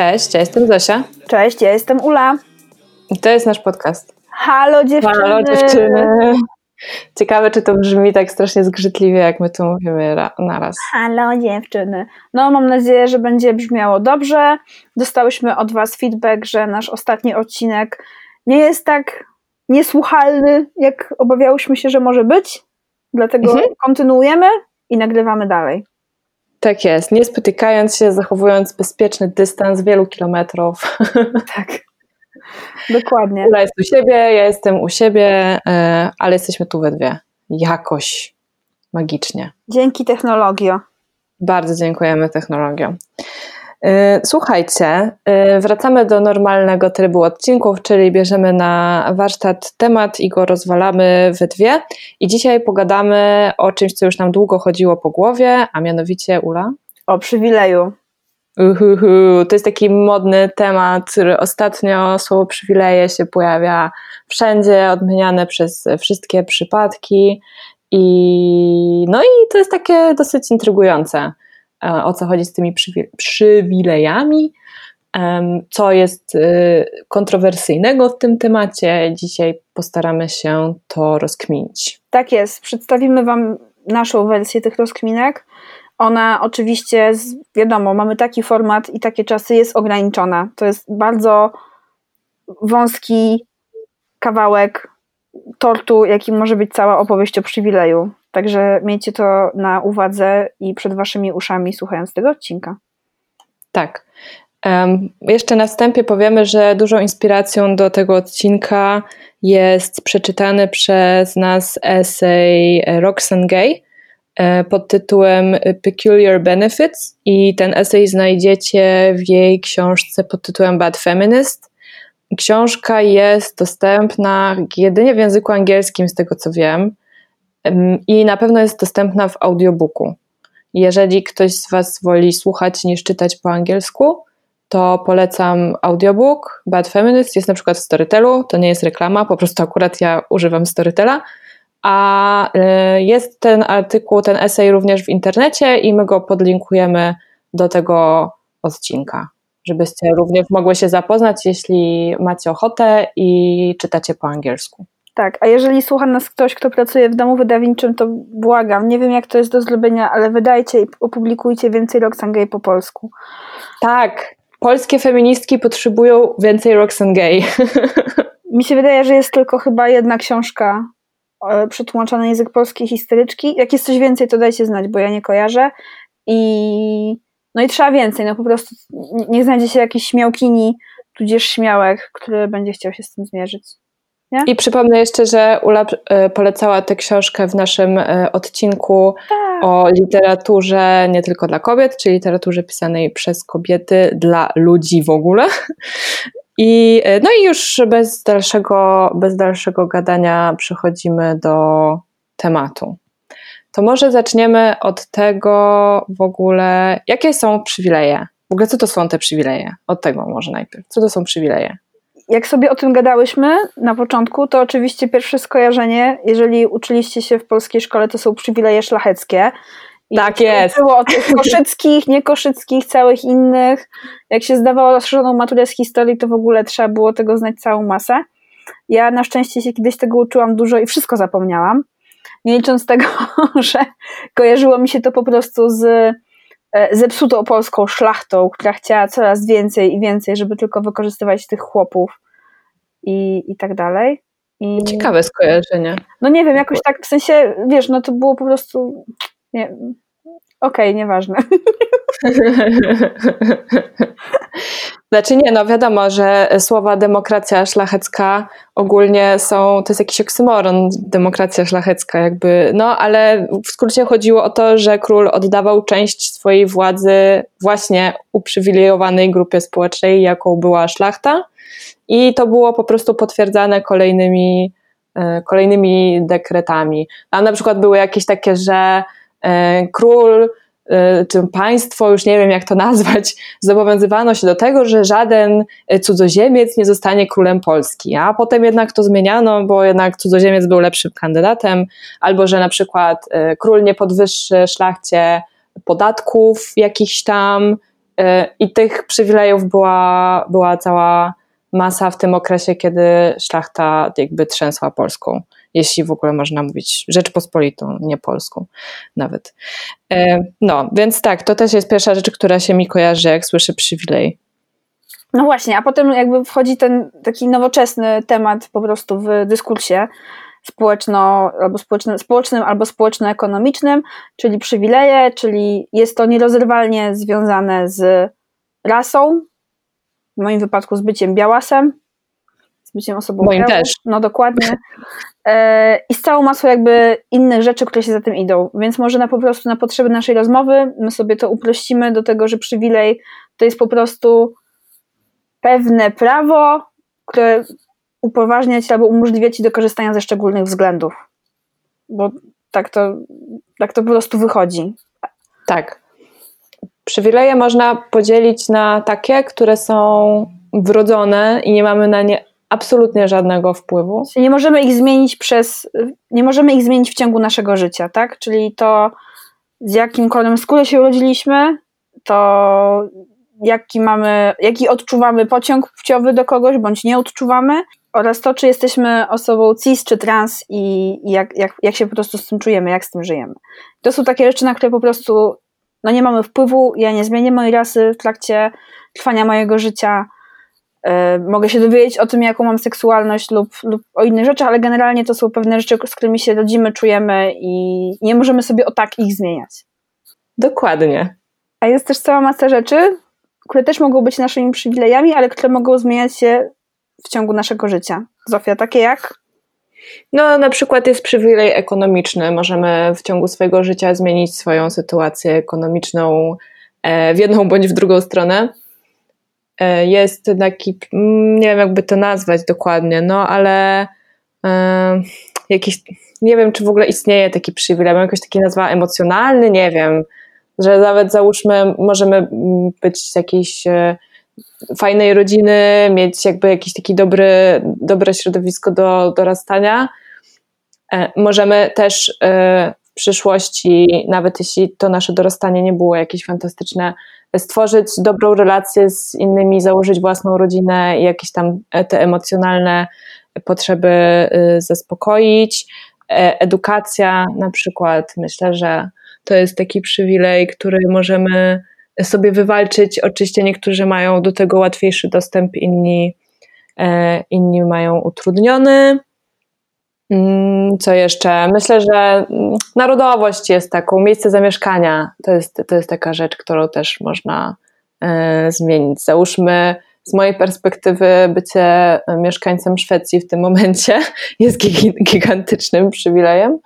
Cześć, ja jestem Zosia. Cześć, ja jestem Ula. I to jest nasz podcast. Halo dziewczyny. Halo dziewczyny. Ciekawe, czy to brzmi tak strasznie zgrzytliwie, jak my tu mówimy naraz. Halo dziewczyny. No, mam nadzieję, że będzie brzmiało dobrze. Dostałyśmy od Was feedback, że nasz ostatni odcinek nie jest tak niesłuchalny, jak obawiałyśmy się, że może być. Dlatego mhm. kontynuujemy i nagrywamy dalej. Tak jest, nie spotykając się, zachowując bezpieczny dystans wielu kilometrów. Tak. Dokładnie. Ula jest u siebie, ja jestem u siebie, e, ale jesteśmy tu we dwie. Jakoś magicznie. Dzięki technologii. Bardzo dziękujemy technologią. E, słuchajcie, e, wracamy do normalnego trybu odcinków, czyli bierzemy na warsztat temat i go rozwalamy we dwie. I dzisiaj pogadamy o czymś, co już nam długo chodziło po głowie, a mianowicie Ula. O przywileju. Uhuhu. To jest taki modny temat, który ostatnio słowo przywileje się pojawia wszędzie, odmieniane przez wszystkie przypadki. I, no i to jest takie dosyć intrygujące, o co chodzi z tymi przywilejami, co jest y, kontrowersyjnego w tym temacie. Dzisiaj postaramy się to rozkminić. Tak jest. Przedstawimy Wam naszą wersję tych rozkminek. Ona oczywiście, wiadomo, mamy taki format i takie czasy, jest ograniczona. To jest bardzo wąski kawałek tortu, jakim może być cała opowieść o przywileju. Także miejcie to na uwadze i przed waszymi uszami, słuchając tego odcinka. Tak. Um, jeszcze na wstępie powiemy, że dużą inspiracją do tego odcinka jest przeczytany przez nas essay Roxane Gay, E, pod tytułem Peculiar Benefits i ten esej znajdziecie w jej książce pod tytułem Bad Feminist. Książka jest dostępna jedynie w języku angielskim, z tego co wiem, i na pewno jest dostępna w audiobooku. Jeżeli ktoś z Was woli słuchać niż czytać po angielsku, to polecam audiobook Bad Feminist. Jest na przykład w Storytelu, to nie jest reklama, po prostu akurat ja używam Storytela a y, jest ten artykuł, ten esej również w internecie i my go podlinkujemy do tego odcinka, żebyście również mogły się zapoznać, jeśli macie ochotę i czytacie po angielsku. Tak, a jeżeli słucha nas ktoś, kto pracuje w domu wydawniczym, to błagam, nie wiem jak to jest do zrobienia, ale wydajcie i opublikujcie więcej Roxane Gay po polsku. Tak, polskie feministki potrzebują więcej Roxane Gay. Mi się wydaje, że jest tylko chyba jedna książka E, przetłumaczony język polski historyczki. Jak jest coś więcej, to dajcie znać, bo ja nie kojarzę. I no i trzeba więcej, no po prostu niech znajdzie się jakiś śmiałkini, tudzież śmiałek, który będzie chciał się z tym zmierzyć. Nie? I przypomnę jeszcze, że Ula e, polecała tę książkę w naszym e, odcinku tak. o literaturze nie tylko dla kobiet, czyli literaturze pisanej przez kobiety dla ludzi w ogóle. I, e, no i już bez dalszego, bez dalszego gadania przechodzimy do tematu. To może zaczniemy od tego w ogóle, jakie są przywileje? W ogóle co to są te przywileje? Od tego może najpierw. Co to są przywileje? Jak sobie o tym gadałyśmy na początku, to oczywiście pierwsze skojarzenie, jeżeli uczyliście się w polskiej szkole, to są przywileje szlacheckie. I tak jest. Było o tych koszyckich, niekoszyckich, całych innych. Jak się zdawało rozszerzoną maturę z historii, to w ogóle trzeba było tego znać całą masę. Ja na szczęście się kiedyś tego uczyłam dużo i wszystko zapomniałam. Nie licząc tego, że kojarzyło mi się to po prostu z e, zepsutą polską szlachtą, która chciała coraz więcej i więcej, żeby tylko wykorzystywać tych chłopów i, i tak dalej. I... Ciekawe skojarzenie. No nie wiem, jakoś tak w sensie, wiesz, no to było po prostu nie. Okej, okay, nieważne. Znaczy nie, no wiadomo, że słowa demokracja szlachecka ogólnie są, to jest jakiś oksymoron, demokracja szlachecka jakby, no ale w skrócie chodziło o to, że król oddawał część swojej władzy właśnie uprzywilejowanej grupie społecznej, jaką była szlachta i to było po prostu potwierdzane kolejnymi, e, kolejnymi dekretami. A na przykład były jakieś takie, że E, król e, czy państwo, już nie wiem jak to nazwać, zobowiązywano się do tego, że żaden cudzoziemiec nie zostanie królem Polski, a potem jednak to zmieniano, bo jednak cudzoziemiec był lepszym kandydatem, albo że na przykład e, król nie podwyższy szlachcie podatków jakichś tam I tych przywilejów była, była cała masa w tym okresie, kiedy szlachta jakby trzęsła Polską, jeśli w ogóle można mówić Rzeczpospolitą, nie Polską nawet. No, więc tak, to też jest pierwsza rzecz, która się mi kojarzy, jak słyszę przywilej. No właśnie, a potem jakby wchodzi ten taki nowoczesny temat po prostu w dyskursie społeczno, albo społecznym, społecznym albo społeczno-ekonomicznym, czyli przywileje, czyli jest to nierozerwalnie związane z rasą, w moim wypadku z byciem białasem, z byciem osobą Moim białą, też. no dokładnie, e, i z całą masą jakby innych rzeczy, które się za tym idą, więc może na po prostu na potrzeby naszej rozmowy my sobie to uprościmy do tego, że przywilej to jest po prostu pewne prawo, które upoważnia ci albo umożliwia ci do korzystania ze szczególnych względów. Bo tak to, tak to po prostu wychodzi. Tak. Przywileje można podzielić na takie, które są wrodzone i nie mamy na nie absolutnie żadnego wpływu. Nie możemy ich zmienić przez, nie możemy ich zmienić w ciągu naszego życia, tak? Czyli to z jakim kolorem skóry się urodziliśmy, to jaki mamy, jaki odczuwamy pociąg płciowy do kogoś, bądź nie odczuwamy, oraz to, czy jesteśmy osobą cis czy trans i, i jak, jak, jak się po prostu z tym czujemy, jak z tym żyjemy. To są takie rzeczy, na które po prostu no nie mamy wpływu, ja nie zmienię mojej rasy w trakcie trwania mojego życia, mogę się dowiedzieć o tym, jaką mam seksualność lub, lub o innych rzeczach, ale generalnie to są pewne rzeczy, z którymi się rodzimy, czujemy i nie możemy sobie o tak ich zmieniać. Dokładnie. A jest też cała masa rzeczy, które też mogą być naszymi przywilejami, ale które mogą zmieniać się w ciągu naszego życia. Zofia, takie jak? No, na przykład jest przywilej ekonomiczny. Możemy w ciągu swojego życia zmienić swoją sytuację ekonomiczną e, w jedną bądź w drugą stronę. E, jest taki, mm, nie wiem jakby to nazwać dokładnie, no ale e, jakiś, nie wiem czy w ogóle istnieje taki przywilej, mam jakoś taki nazwa emocjonalny, nie wiem, że nawet załóżmy możemy mm, być z jakiejś fajnej rodziny, mieć jakby jakiś taki dobry, dobre środowisko do dorastania. E, możemy też e, w przyszłości, nawet jeśli to nasze dorastanie nie było jakieś fantastyczne, stworzyć dobrą relację z innymi, założyć własną rodzinę i jakieś tam te emocjonalne potrzeby y, zaspokoić. E, edukacja na przykład, myślę, że to jest taki przywilej, który możemy sobie wywalczyć. Oczywiście niektórzy mają do tego łatwiejszy dostęp, inni, e, inni mają utrudniony. Mm, co jeszcze? Myślę, że mm, narodowość jest taką, miejsce zamieszkania to jest, to jest taka rzecz, którą też można e, zmienić. Załóżmy, z mojej perspektywy, bycie mieszkańcem Szwecji w tym momencie jest gigantycznym przywilejem,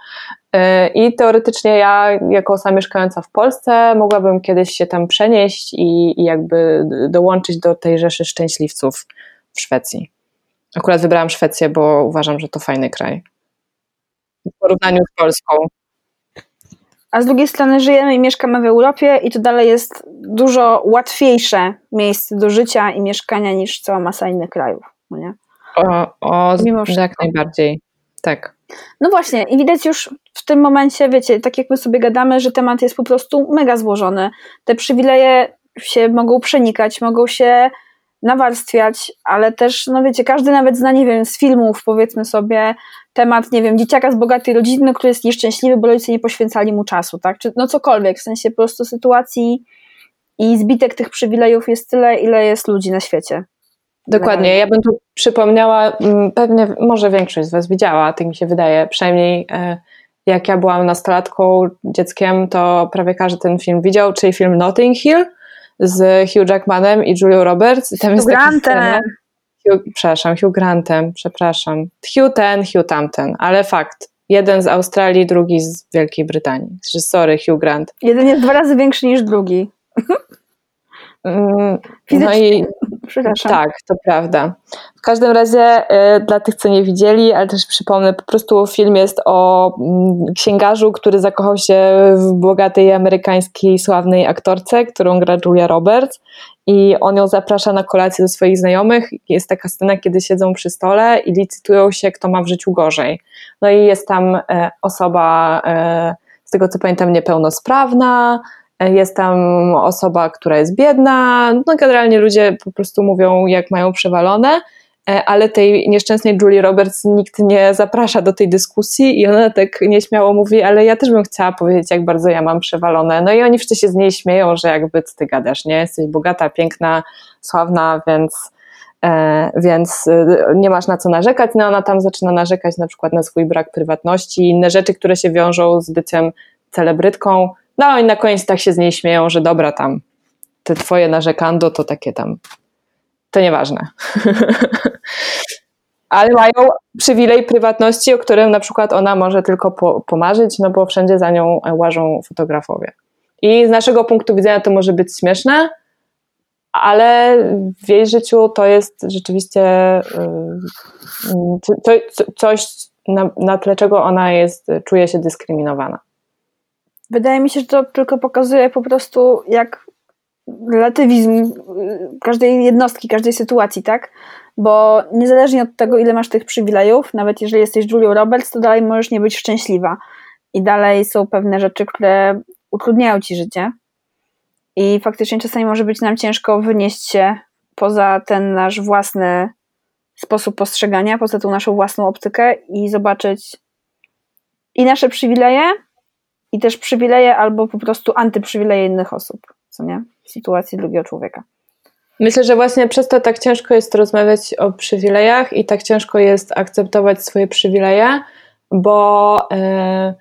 E, I teoretycznie ja, jako osoba mieszkająca w Polsce, mogłabym kiedyś się tam przenieść i, i jakby dołączyć do tej rzeszy szczęśliwców w Szwecji. Akurat wybrałam Szwecję, bo uważam, że to fajny kraj. W porównaniu z Polską. A z drugiej strony żyjemy i mieszkamy w Europie i to dalej jest dużo łatwiejsze miejsce do życia i mieszkania niż cała masa innych krajów. No nie? O, o Mimo jak najbardziej. Tak. No właśnie, i widać już w tym momencie, wiecie, tak jak my sobie gadamy, że temat jest po prostu mega złożony. Te przywileje się mogą przenikać, mogą się nawarstwiać, ale też, no wiecie, każdy nawet zna, nie wiem, z filmów, powiedzmy sobie, temat, nie wiem, dzieciaka z bogatej rodziny, który jest nieszczęśliwy, bo rodzice nie poświęcali mu czasu, tak? Czy no cokolwiek, w sensie po prostu sytuacji i zbitek tych przywilejów jest tyle, ile jest ludzi na świecie. Dokładnie. Ja bym tu przypomniała, mm, pewnie może większość z Was widziała, tak mi się wydaje, przynajmniej e, jak ja byłam nastolatką, dzieckiem, to prawie każdy ten film widział, czyli film Notting Hill z Hugh Jackmanem i Julią Roberts. tam jest Grantem. Hugh, przepraszam, Hugh Grantem, przepraszam. Hugh ten, Hugh tamten, ale fakt. Jeden z Australii, drugi z Wielkiej Brytanii. Sorry, Hugh Grant. Jeden jest dwa razy większy niż drugi. Mm, no i Przepraszam. Tak, to prawda. W każdym razie y, dla tych, co nie widzieli, ale też przypomnę, po prostu film jest o y, księgarzu, który zakochał się w bogatej amerykańskiej sławnej aktorce, którą gra Julia Roberts i on ją zaprasza na kolację do swoich znajomych. Jest taka scena, kiedy siedzą przy stole i licytują się, kto ma w życiu gorzej. No i jest tam y, osoba, z tego co pamiętam, niepełnosprawna, jest tam osoba, która jest biedna, no generalnie ludzie po prostu mówią, jak mają przewalone, e, ale tej nieszczęsnej Julie Roberts nikt nie zaprasza do tej dyskusji i ona tak nieśmiało mówi, ale ja też bym chciała powiedzieć, jak bardzo ja mam przewalone. No i oni wszyscy się z niej śmieją, że jakby co ty gadasz, nie? Jesteś bogata, piękna, sławna, więc e, więc e, nie masz na co narzekać. No ona tam zaczyna narzekać na przykład na swój brak prywatności i inne rzeczy, które się wiążą z byciem celebrytką. No i na koniec tak się z niej śmieją, że dobra tam, te twoje narzekando to takie tam, to nieważne. Ale mają przywilej prywatności, o którym na przykład ona może tylko po, pomarzyć, no bo wszędzie za nią łażą fotografowie. I z naszego punktu widzenia to może być śmieszne, ale w jej życiu to jest rzeczywiście yy, coś, na, na tle czego ona jest, czuje się dyskryminowana. Wydaje mi się, że to tylko pokazuje po prostu, jak relatywizm y, każdej jednostki, każdej sytuacji, tak? Bo niezależnie od tego, ile masz tych przywilejów, nawet jeżeli jesteś Julią Roberts, to dalej możesz nie być szczęśliwa. I dalej są pewne rzeczy, które utrudniają ci życie. I faktycznie czasami może być nam ciężko wynieść się poza ten nasz własny sposób postrzegania, poza tą naszą własną optykę i zobaczyć i nasze przywileje, i też przywileje albo po prostu antyprzywileje innych osób, co nie? W sytuacji drugiego człowieka. Myślę, że właśnie przez to tak ciężko jest rozmawiać o przywilejach i tak ciężko jest akceptować swoje przywileje, bo yy,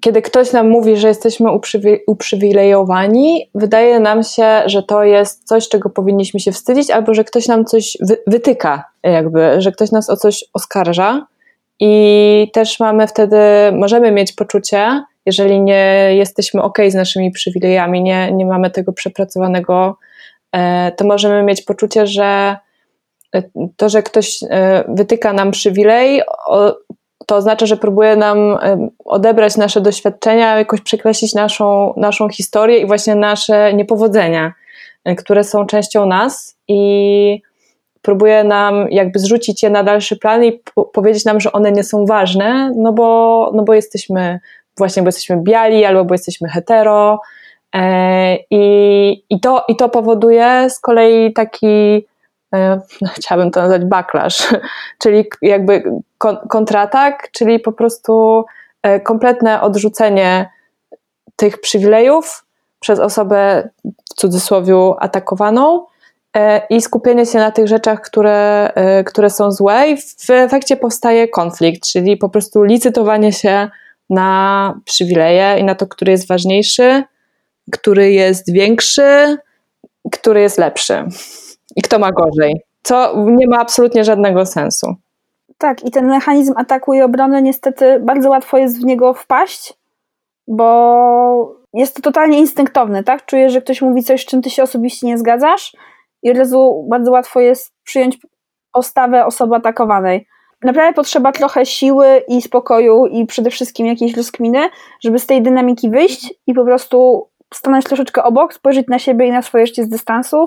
kiedy ktoś nam mówi, że jesteśmy uprzywi uprzywilejowani, wydaje nam się, że to jest coś, czego powinniśmy się wstydzić, albo że ktoś nam coś wy wytyka, jakby, że ktoś nas o coś oskarża. I też mamy wtedy, możemy mieć poczucie, jeżeli nie jesteśmy ok z naszymi przywilejami, nie, nie mamy tego przepracowanego, e, to możemy mieć poczucie, że e, to, że ktoś e, wytyka nam przywilej, to oznacza, że próbuje nam odebrać nasze doświadczenia, jakoś przekreślić naszą, naszą historię i właśnie nasze niepowodzenia, które są częścią nas. I próbuje nam jakby zrzucić je na dalszy plan i po powiedzieć nam, że one nie są ważne, no bo, no bo jesteśmy właśnie, bo jesteśmy biali albo bo jesteśmy hetero e, i, i, to, i to powoduje z kolei taki e, no, chciałabym to nazwać backlash, czyli jakby kontratak, czyli po prostu e, kompletne odrzucenie tych przywilejów przez osobę w cudzysłowie atakowaną i skupienie się na tych rzeczach, które, e, które są złe, i w efekcie powstaje konflikt, czyli po prostu licytowanie się na przywileje i na to, który jest ważniejszy, który jest większy, który jest lepszy i kto ma gorzej. Co nie ma absolutnie żadnego sensu. Tak, i ten mechanizm ataku i obrony niestety bardzo łatwo jest w niego wpaść, bo jest to totalnie instynktowne, tak? Czujesz, że ktoś mówi coś, z czym ty się osobiście nie zgadzasz i od razu bardzo łatwo jest przyjąć postawę osoby atakowanej. Naprawdę potrzeba trochę siły i spokoju i przede wszystkim jakiejś rozkminy, żeby z tej dynamiki wyjść i po prostu stanąć troszeczkę obok, spojrzeć na siebie i na swoje życie z dystansu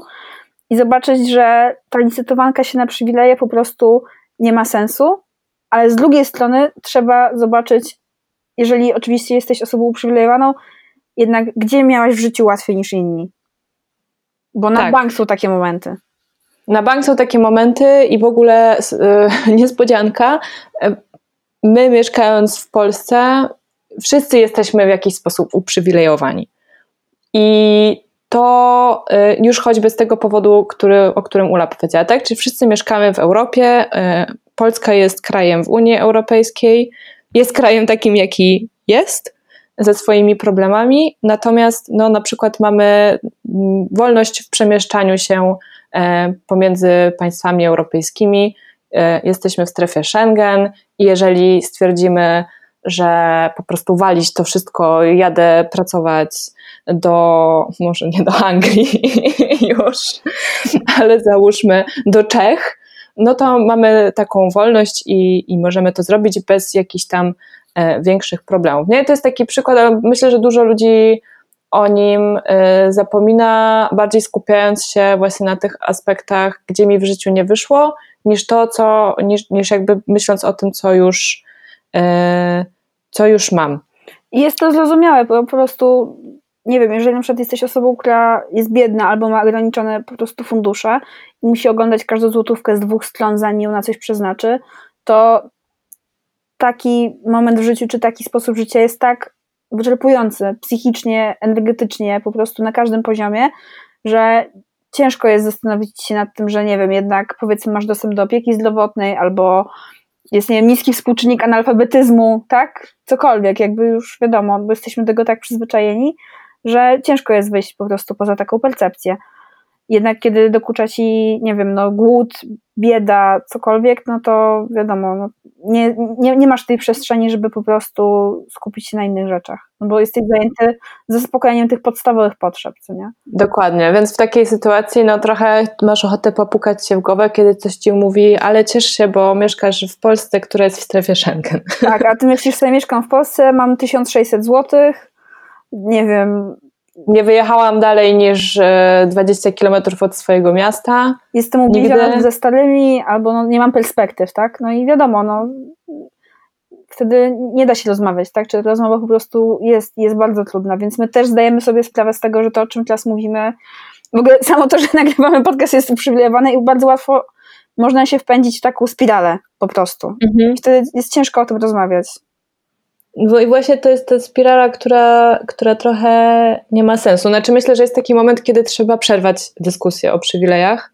i zobaczyć, że ta licytowanka się na przywileje po prostu nie ma sensu, ale z drugiej strony trzeba zobaczyć, jeżeli oczywiście jesteś osobą uprzywilejowaną, jednak gdzie miałaś w życiu łatwiej niż inni. Bo na tak. bank są takie momenty. Na bank są takie momenty i w ogóle yy, niespodzianka. E, my mieszkając w Polsce, wszyscy jesteśmy w jakiś sposób uprzywilejowani. I to yy, już choćby z tego powodu, który, o którym Ula powiedziała, tak? Czyli wszyscy mieszkamy w Europie, Polska jest krajem w Unii Europejskiej, jest krajem takim, jaki jest, ze swoimi problemami, natomiast no, na przykład mamy mm, wolność w przemieszczaniu się e, pomiędzy państwami europejskimi, e, jesteśmy w strefie Schengen i jeżeli stwierdzimy, że po prostu walić to wszystko, jadę pracować do, może nie do Anglii już, ale załóżmy do Czech, no to mamy taką wolność i, i możemy to zrobić bez jakichś tam większych problemów. Nie? To jest taki przykład, myślę, że dużo ludzi o nim e, zapomina, bardziej skupiając się właśnie na tych aspektach, gdzie mi w życiu nie wyszło, niż to, co, niż, niż jakby myśląc o tym, co już, e, co już mam. Jest to zrozumiałe, bo po prostu nie wiem, jeżeli na przykład jesteś osobą, która jest biedna albo ma ograniczone po prostu fundusze i musi oglądać każdą złotówkę z dwóch stron, zanim ją na coś przeznaczy, to taki moment w życiu, czy taki sposób życia jest tak wyczerpujący psychicznie, energetycznie, po prostu na każdym poziomie, że ciężko jest zastanowić się nad tym, że nie wiem, jednak powiedzmy masz dostęp do opieki zdrowotnej albo jest nie wiem, niski współczynnik analfabetyzmu, tak? Cokolwiek, jakby już wiadomo, bo jesteśmy do tego tak przyzwyczajeni, że ciężko jest wyjść po prostu poza taką percepcję. Jednak kiedy dokucza ci, nie wiem, no głód, bieda, cokolwiek, no to wiadomo, no, nie, nie, nie masz tej przestrzeni, żeby po prostu skupić się na innych rzeczach, no bo jesteś zajęty zaspokajaniem tych podstawowych potrzeb, co nie? Dokładnie, więc w takiej sytuacji no trochę masz ochotę popukać się w głowę, kiedy coś ci mówi, ale ciesz się, bo mieszkasz w Polsce, która jest w strefie Schengen. Tak, a ty myślisz sobie, mieszkam w Polsce, mam 1600 złotych, nie wiem. Nie wyjechałam dalej niż 20 e, kilometrów od swojego miasta. Jestem ubliżona ze starymi, albo no, nie mam perspektyw, tak? No i wiadomo, no, wtedy nie da się rozmawiać, tak? Czy rozmowa po prostu jest, jest bardzo trudna, więc my też zdajemy sobie sprawę z tego, że to, o czym teraz mówimy, w ogóle samo to, że nagrywamy podcast jest uprzywilejowane i bardzo łatwo można się wpędzić w taką spiralę po prostu. Mhm. Wtedy jest ciężko o tym rozmawiać. No i właśnie to jest ta spirala, która, która trochę nie ma sensu. Znaczy myślę, że jest taki moment, kiedy trzeba przerwać dyskusję o przywilejach,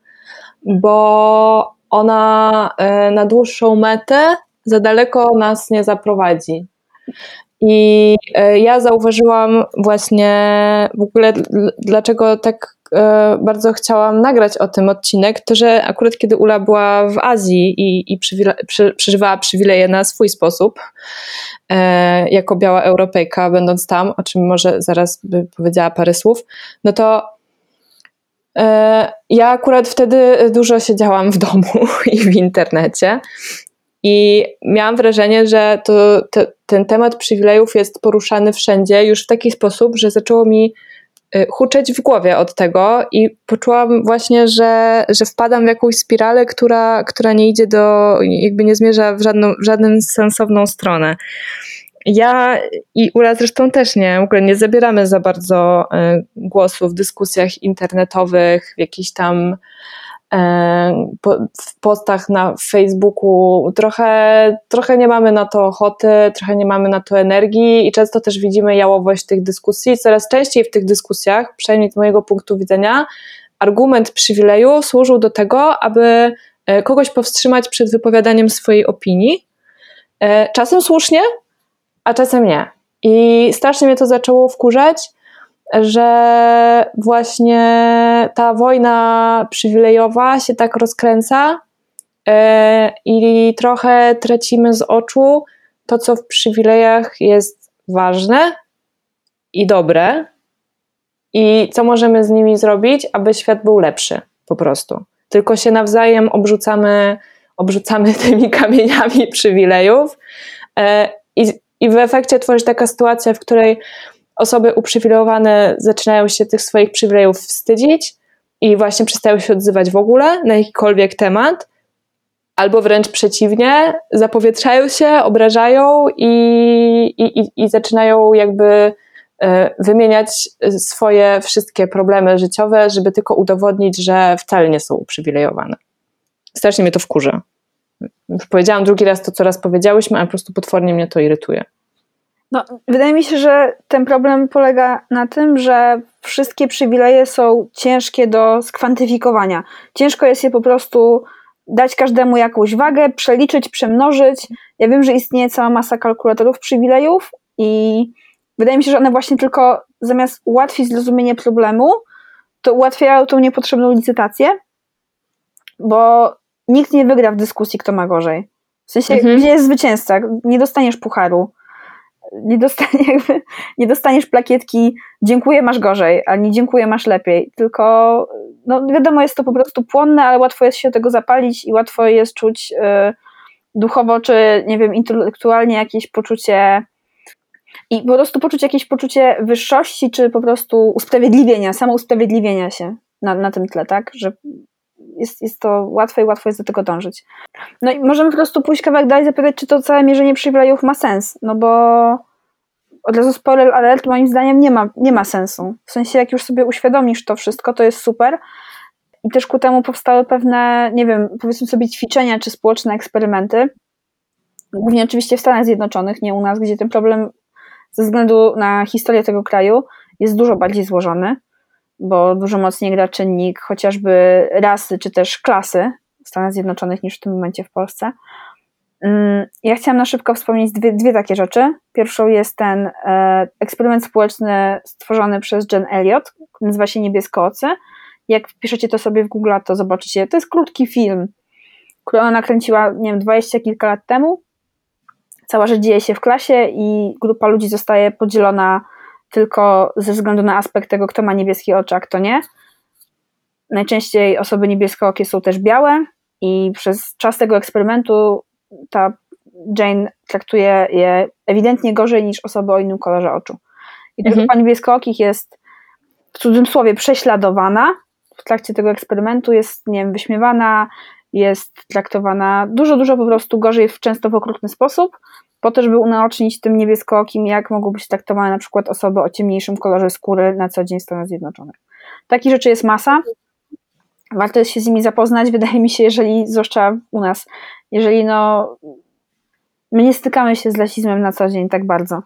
bo ona e, na dłuższą metę za daleko nas nie zaprowadzi. I e, ja zauważyłam właśnie w ogóle, dlaczego tak bardzo chciałam nagrać o tym odcinek, to że akurat kiedy Ula była w Azji i, i przeżywała przywileje na swój sposób, e, jako biała Europejka, będąc tam, o czym może zaraz by powiedziała parę słów, no to ja akurat wtedy dużo siedziałam w domu i w internecie i miałam wrażenie, że to, to, ten temat przywilejów jest poruszany wszędzie już w taki sposób, że zaczęło mi huczeć w głowie od tego i poczułam właśnie, że, że wpadam w jakąś spiralę, która, która nie idzie do, jakby nie zmierza w żadną, w żadną sensowną stronę. Ja i Ula zresztą też nie, w ogóle nie zabieramy za bardzo y, głosu w dyskusjach internetowych, w jakichś tam w postach na Facebooku trochę, trochę nie mamy na to ochoty, trochę nie mamy na to energii i często też widzimy jałowość tych dyskusji. Coraz częściej w tych dyskusjach, przynajmniej z mojego punktu widzenia, argument przywileju służył do tego, aby e, kogoś powstrzymać przed wypowiadaniem swojej opinii. E, czasem słusznie, a czasem nie. I strasznie mnie to zaczęło wkurzać, że właśnie ta wojna przywilejowa się tak rozkręca e, i trochę tracimy z oczu to, co w przywilejach jest ważne i dobre, i co możemy z nimi zrobić, aby świat był lepszy po prostu. Tylko się nawzajem obrzucamy, obrzucamy tymi kamieniami przywilejów e, i, i w efekcie tworzy taka sytuacja, w której osoby uprzywilejowane zaczynają się tych swoich przywilejów wstydzić i właśnie przestają się odzywać w ogóle na jakikolwiek temat, albo wręcz przeciwnie, zapowietrzają się, obrażają i, i, i zaczynają jakby e, wymieniać swoje wszystkie problemy życiowe, żeby tylko udowodnić, że wcale nie są uprzywilejowane. Strasznie mnie to wkurza. Już powiedziałam drugi raz to, co raz powiedziałyśmy, ale po prostu potwornie mnie to irytuje. No, wydaje mi się, że ten problem polega na tym, że wszystkie przywileje są ciężkie do skwantyfikowania. Ciężko jest je po prostu dać każdemu jakąś wagę, przeliczyć, przemnożyć. Ja wiem, że istnieje cała masa kalkulatorów przywilejów i wydaje mi się, że one właśnie tylko zamiast ułatwić zrozumienie problemu, to ułatwiają tą niepotrzebną licytację, bo nikt nie wygra w dyskusji, kto ma gorzej. W sensie, mhm. gdzie jest zwycięzca? Nie dostaniesz pucharu nie, dostanie, jakby, nie dostaniesz plakietki dziękuję, masz gorzej, a nie dziękuję, masz lepiej. Tylko, no wiadomo, jest to po prostu płonne, ale łatwo jest się tego zapalić i łatwo jest czuć y, duchowo, czy nie wiem, intelektualnie jakieś poczucie i po prostu poczuć jakieś poczucie wyższości, czy po prostu usprawiedliwienia, samo usprawiedliwienia się na, na tym tle, tak? Że jest, jest to łatwe i łatwo jest do tego dążyć. No i możemy po prostu pójść kawałek dalej zapytać, czy to całe mierzenie przywilejów ma sens, no bo od razu spoiler alert, moim zdaniem nie ma, nie ma sensu. W sensie, jak już sobie uświadomisz to wszystko, to jest super. I też ku temu powstały pewne, nie wiem, powiedzmy sobie ćwiczenia czy społeczne eksperymenty. Głównie oczywiście w Stanach Zjednoczonych, nie u nas, gdzie ten problem ze względu na historię tego kraju jest dużo bardziej złożony, bo dużo mocniej gra czynnik chociażby rasy czy też klasy w Stanach Zjednoczonych niż w tym momencie w Polsce. Mm, ja chciałam na szybko wspomnieć dwie, dwie takie rzeczy. Pierwszą jest ten e, eksperyment społeczny stworzony przez Jen Elliot, nazywa się Niebieskoocy. Jak wpiszecie to sobie w Google, to zobaczycie. To jest krótki film, który ona nakręciła, nie wiem, dwadzieścia kilka lat temu. Cała rzecz dzieje się w klasie i grupa ludzi zostaje podzielona tylko ze względu na aspekt tego, kto ma niebieskie oczy, a kto nie. Najczęściej osoby niebieskookie są też białe i przez czas tego eksperymentu ta Jane traktuje je ewidentnie gorzej niż osoby o innym kolorze oczu. I ta mhm. grupa niebieskookich jest w cudzysłowie prześladowana w trakcie tego eksperymentu, jest, nie wiem, wyśmiewana, jest traktowana dużo, dużo po prostu gorzej, w, często w okrutny sposób, po to, żeby unaocznić tym niebieskookim, jak mogą być traktowane na przykład osoby o ciemniejszym kolorze skóry na co dzień w Stanach Zjednoczonych. Takich rzeczy jest masa. Warto jest się z nimi zapoznać, wydaje mi się, jeżeli, zwłaszcza u nas, jeżeli no, my nie stykamy się z rasizmem na co dzień tak bardzo.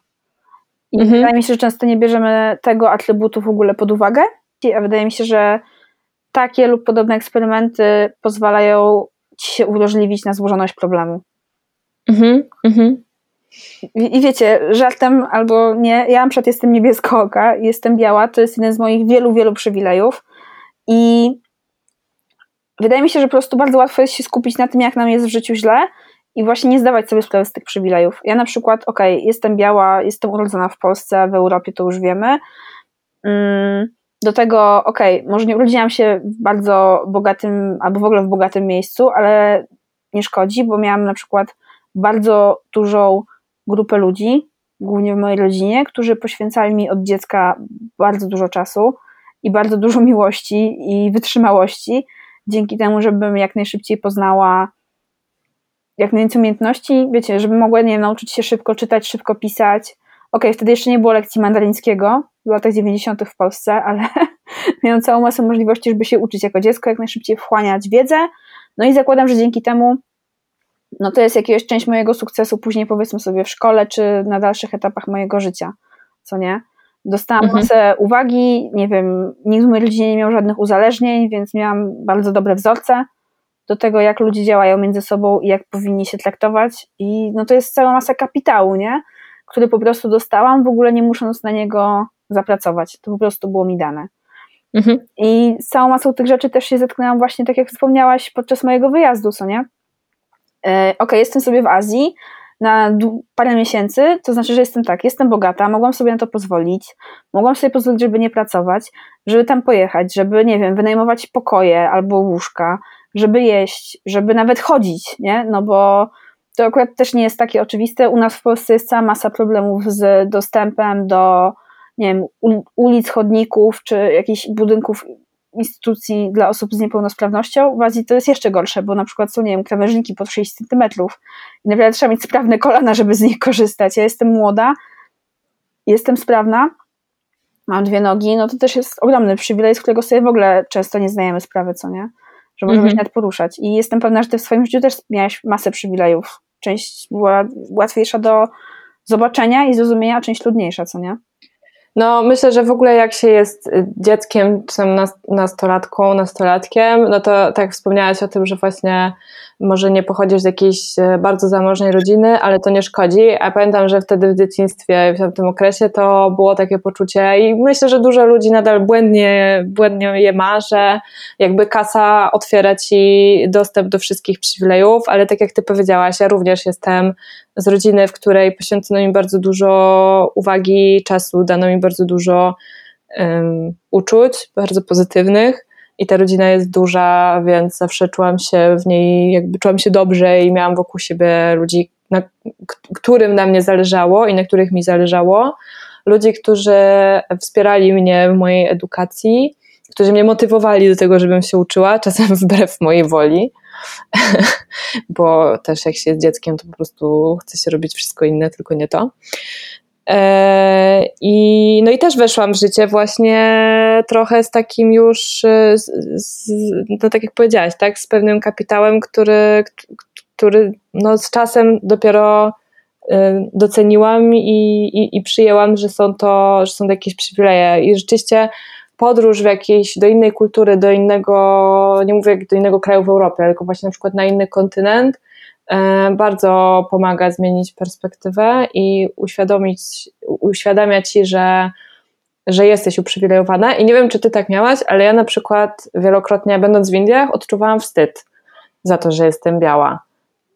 I mhm. wydaje mi się, że często nie bierzemy tego atrybutu w ogóle pod uwagę, a wydaje mi się, że takie lub podobne eksperymenty pozwalają ci się uwrażliwić na złożoność problemu. Mhm, mhm. I, wiecie, żartem albo nie, ja na przykład jestem niebieskooka, jestem biała, to jest jeden z moich wielu, wielu przywilejów i wydaje mi się, że po prostu bardzo łatwo jest się skupić na tym, jak nam jest w życiu źle i właśnie nie zdawać sobie sprawy z tych przywilejów. Ja na przykład, okej, okay, jestem biała, jestem urodzona w Polsce, w Europie to już wiemy. Mm, do tego, okej, okay, może nie urodziłam się w bardzo bogatym, albo w ogóle w bogatym miejscu, ale nie szkodzi, bo miałam na przykład bardzo dużą grupę ludzi, głównie w mojej rodzinie, którzy poświęcali mi od dziecka bardzo dużo czasu i bardzo dużo miłości i wytrzymałości, dzięki temu, żebym jak najszybciej poznała jak najwięcej umiejętności, wiecie, żeby mogła, nie nauczyć się szybko czytać, szybko pisać. Okej, okay, wtedy jeszcze nie było lekcji mandaryńskiego w latach 90. w Polsce, ale miałam całą masę możliwości, żeby się uczyć jako dziecko, jak najszybciej wchłaniać wiedzę. No i zakładam, że dzięki temu no to jest jakaś część mojego sukcesu później powiedzmy sobie w szkole, czy na dalszych etapach mojego życia, co nie? Dostałam mhm. masę uwagi, nie wiem, nikt w mojej rodzinie nie miał żadnych uzależnień, więc miałam bardzo dobre wzorce do tego, jak ludzie działają między sobą i jak powinni się traktować i no to jest cała masa kapitału, nie? Który po prostu dostałam, w ogóle nie musząc na niego zapracować, to po prostu było mi dane. Mhm. I z całą masą tych rzeczy też się zetknęłam właśnie, tak jak wspomniałaś, podczas mojego wyjazdu, co nie? E, ok, jestem sobie w Azji na parę miesięcy, to znaczy, że jestem tak, jestem bogata, mogłam sobie na to pozwolić, mogłam sobie pozwolić, żeby nie pracować, żeby tam pojechać, żeby, nie wiem, wynajmować pokoje albo łóżka, żeby jeść, żeby nawet chodzić, nie? No bo to akurat też nie jest takie oczywiste. U nas w Polsce jest cała masa problemów z dostępem do, nie wiem, ulic, chodników czy jakichś budynków instytucji dla osób z niepełnosprawnością. W Azji to jest jeszcze gorsze, bo na przykład są, nie wiem, krawężniki pod 6 centymetrów i naprawdę trzeba mieć sprawne kolana, żeby z nich korzystać. Ja jestem młoda, jestem sprawna, mam dwie nogi, no to też jest ogromny przywilej, z którego sobie w ogóle często nie zdajemy sprawy, co nie? Że możemy mm -hmm. się nawet poruszać. I jestem pewna, że ty w swoim życiu też miałaś masę przywilejów. Część była łatwiejsza do zobaczenia i zrozumienia, a część trudniejsza, co nie? No, myślę, że w ogóle jak się jest dzieckiem, czy tam nastolatką, nastolatkiem, no to tak wspomniałaś o tym, że właśnie może nie pochodzisz z jakiejś e, bardzo zamożnej rodziny, ale to nie szkodzi. A pamiętam, że wtedy w dzieciństwie, w tym okresie to było takie poczucie i myślę, że dużo ludzi nadal błędnie, błędnie je ma, że jakby kasa otwiera ci dostęp do wszystkich przywilejów, ale tak jak ty powiedziałaś, ja również jestem z rodziny, w której poświęcono mi bardzo dużo uwagi, czasu, dano mi bardzo dużo um, uczuć, bardzo pozytywnych i ta rodzina jest duża, więc zawsze czułam się w niej, jakby czułam się dobrze i miałam wokół siebie ludzi, na którym na mnie zależało i na których mi zależało. Ludzi, którzy wspierali mnie w mojej edukacji, którzy mnie motywowali do tego, żebym się uczyła, czasem wbrew mojej woli, bo też jak się jest dzieckiem, to po prostu chce się robić wszystko inne, tylko nie to. E, I, no i też weszłam w życie właśnie trochę z takim już, e, z, z, no tak jak powiedziałaś, tak, z pewnym kapitałem, który, który no z czasem dopiero e, doceniłam i, i, i przyjęłam, że są to, że są to jakieś przywileje. I rzeczywiście podróż w jakiejś, do innej kultury, do innego, nie mówię do innego kraju w Europie, tylko właśnie na przykład na inny kontynent, bardzo pomaga zmienić perspektywę i uświadomić, uświadamia ci, że, że jesteś uprzywilejowana. I nie wiem, czy ty tak miałaś, ale ja na przykład wielokrotnie, będąc w Indiach, odczuwałam wstyd za to, że jestem biała.